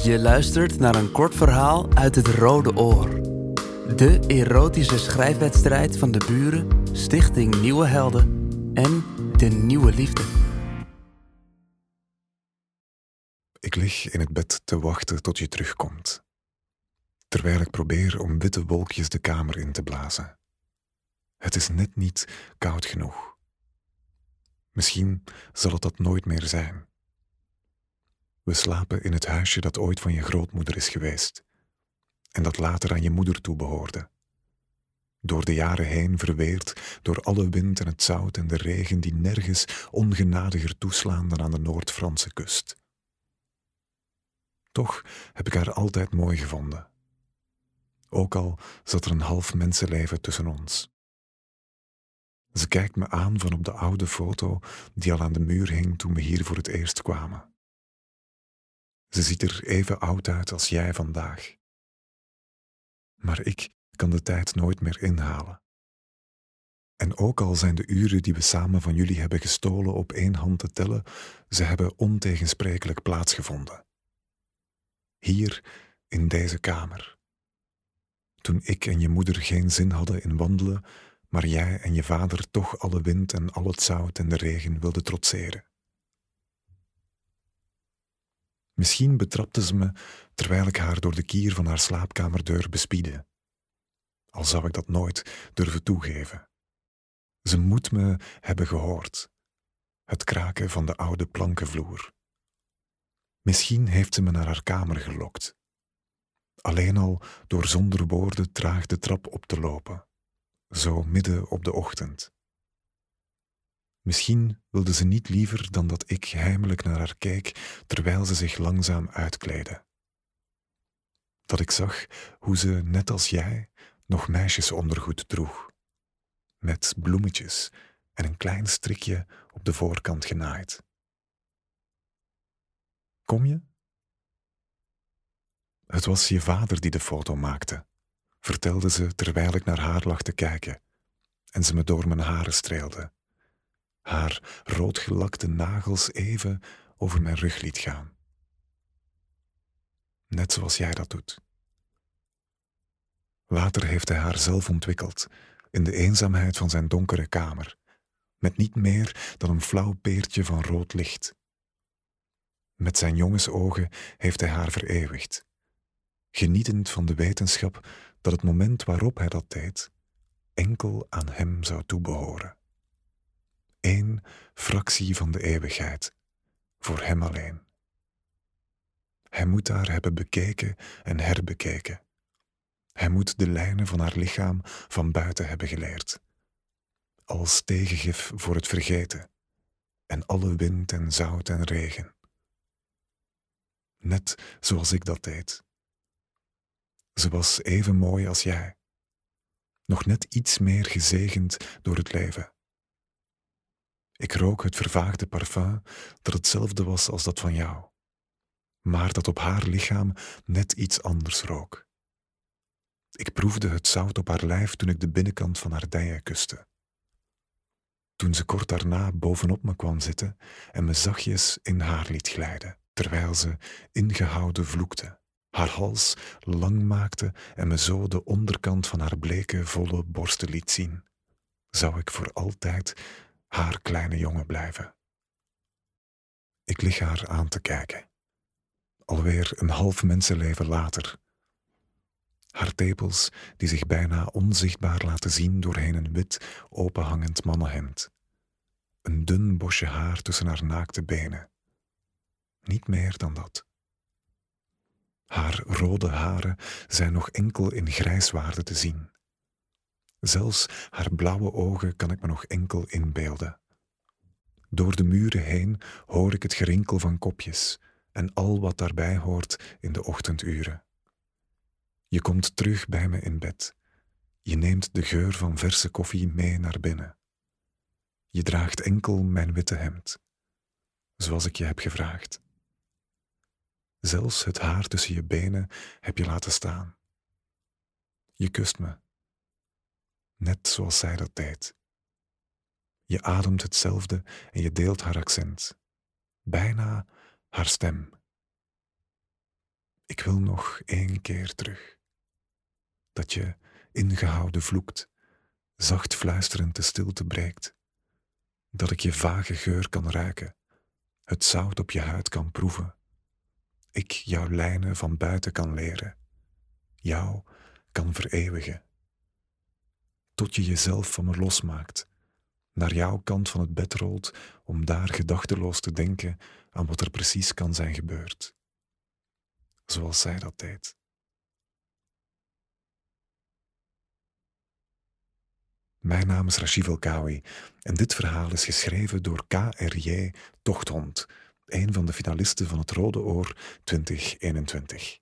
Je luistert naar een kort verhaal uit het Rode Oor. De erotische schrijfwedstrijd van de buren, Stichting Nieuwe Helden en De Nieuwe Liefde. Ik lig in het bed te wachten tot je terugkomt, terwijl ik probeer om witte wolkjes de kamer in te blazen. Het is net niet koud genoeg. Misschien zal het dat nooit meer zijn. We slapen in het huisje dat ooit van je grootmoeder is geweest en dat later aan je moeder toebehoorde. Door de jaren heen verweerd door alle wind en het zout en de regen die nergens ongenadiger toeslaan dan aan de Noord-Franse kust. Toch heb ik haar altijd mooi gevonden. Ook al zat er een half mensenleven tussen ons. Ze kijkt me aan van op de oude foto die al aan de muur hing toen we hier voor het eerst kwamen. Ze ziet er even oud uit als jij vandaag. Maar ik kan de tijd nooit meer inhalen. En ook al zijn de uren die we samen van jullie hebben gestolen op één hand te tellen, ze hebben ontegensprekelijk plaatsgevonden. Hier in deze kamer. Toen ik en je moeder geen zin hadden in wandelen, maar jij en je vader toch alle wind en al het zout en de regen wilden trotseren. Misschien betrapte ze me terwijl ik haar door de kier van haar slaapkamerdeur bespiedde. Al zou ik dat nooit durven toegeven. Ze moet me hebben gehoord. Het kraken van de oude plankenvloer. Misschien heeft ze me naar haar kamer gelokt. Alleen al door zonder woorden traag de trap op te lopen, zo midden op de ochtend. Misschien wilde ze niet liever dan dat ik heimelijk naar haar keek terwijl ze zich langzaam uitkleedde. Dat ik zag hoe ze, net als jij, nog meisjesondergoed droeg, met bloemetjes en een klein strikje op de voorkant genaaid. Kom je? Het was je vader die de foto maakte, vertelde ze terwijl ik naar haar lag te kijken en ze me door mijn haren streelde haar roodgelakte nagels even over mijn rug liet gaan. Net zoals jij dat doet. Later heeft hij haar zelf ontwikkeld, in de eenzaamheid van zijn donkere kamer, met niet meer dan een flauw peertje van rood licht. Met zijn jongensogen heeft hij haar vereeuwigd, genietend van de wetenschap dat het moment waarop hij dat deed enkel aan hem zou toebehoren één fractie van de eeuwigheid, voor hem alleen. Hij moet haar hebben bekeken en herbekeken. Hij moet de lijnen van haar lichaam van buiten hebben geleerd, als tegengif voor het vergeten en alle wind en zout en regen. Net zoals ik dat deed. Ze was even mooi als jij, nog net iets meer gezegend door het leven. Ik rook het vervaagde parfum dat hetzelfde was als dat van jou, maar dat op haar lichaam net iets anders rook. Ik proefde het zout op haar lijf toen ik de binnenkant van haar dijen kuste. Toen ze kort daarna bovenop me kwam zitten en me zachtjes in haar liet glijden, terwijl ze ingehouden vloekte, haar hals lang maakte en me zo de onderkant van haar bleke, volle borsten liet zien, zou ik voor altijd haar kleine jongen blijven. Ik lig haar aan te kijken. Alweer een half mensenleven later. Haar tepels die zich bijna onzichtbaar laten zien doorheen een wit, openhangend mannenhemd. Een dun bosje haar tussen haar naakte benen. Niet meer dan dat. Haar rode haren zijn nog enkel in grijswaarde te zien. Zelfs haar blauwe ogen kan ik me nog enkel inbeelden. Door de muren heen hoor ik het gerinkel van kopjes en al wat daarbij hoort in de ochtenduren. Je komt terug bij me in bed. Je neemt de geur van verse koffie mee naar binnen. Je draagt enkel mijn witte hemd, zoals ik je heb gevraagd. Zelfs het haar tussen je benen heb je laten staan. Je kust me net zoals zij dat deed. Je ademt hetzelfde en je deelt haar accent, bijna haar stem. Ik wil nog één keer terug. Dat je ingehouden vloekt, zacht fluisterend de stilte breekt. Dat ik je vage geur kan ruiken, het zout op je huid kan proeven. Ik jouw lijnen van buiten kan leren, jou kan vereeuwigen. Tot je jezelf van me losmaakt, naar jouw kant van het bed rolt om daar gedachteloos te denken aan wat er precies kan zijn gebeurd. Zoals zij dat deed. Mijn naam is Rashid Elkawi en dit verhaal is geschreven door KRJ Tochthond, een van de finalisten van het Rode Oor 2021.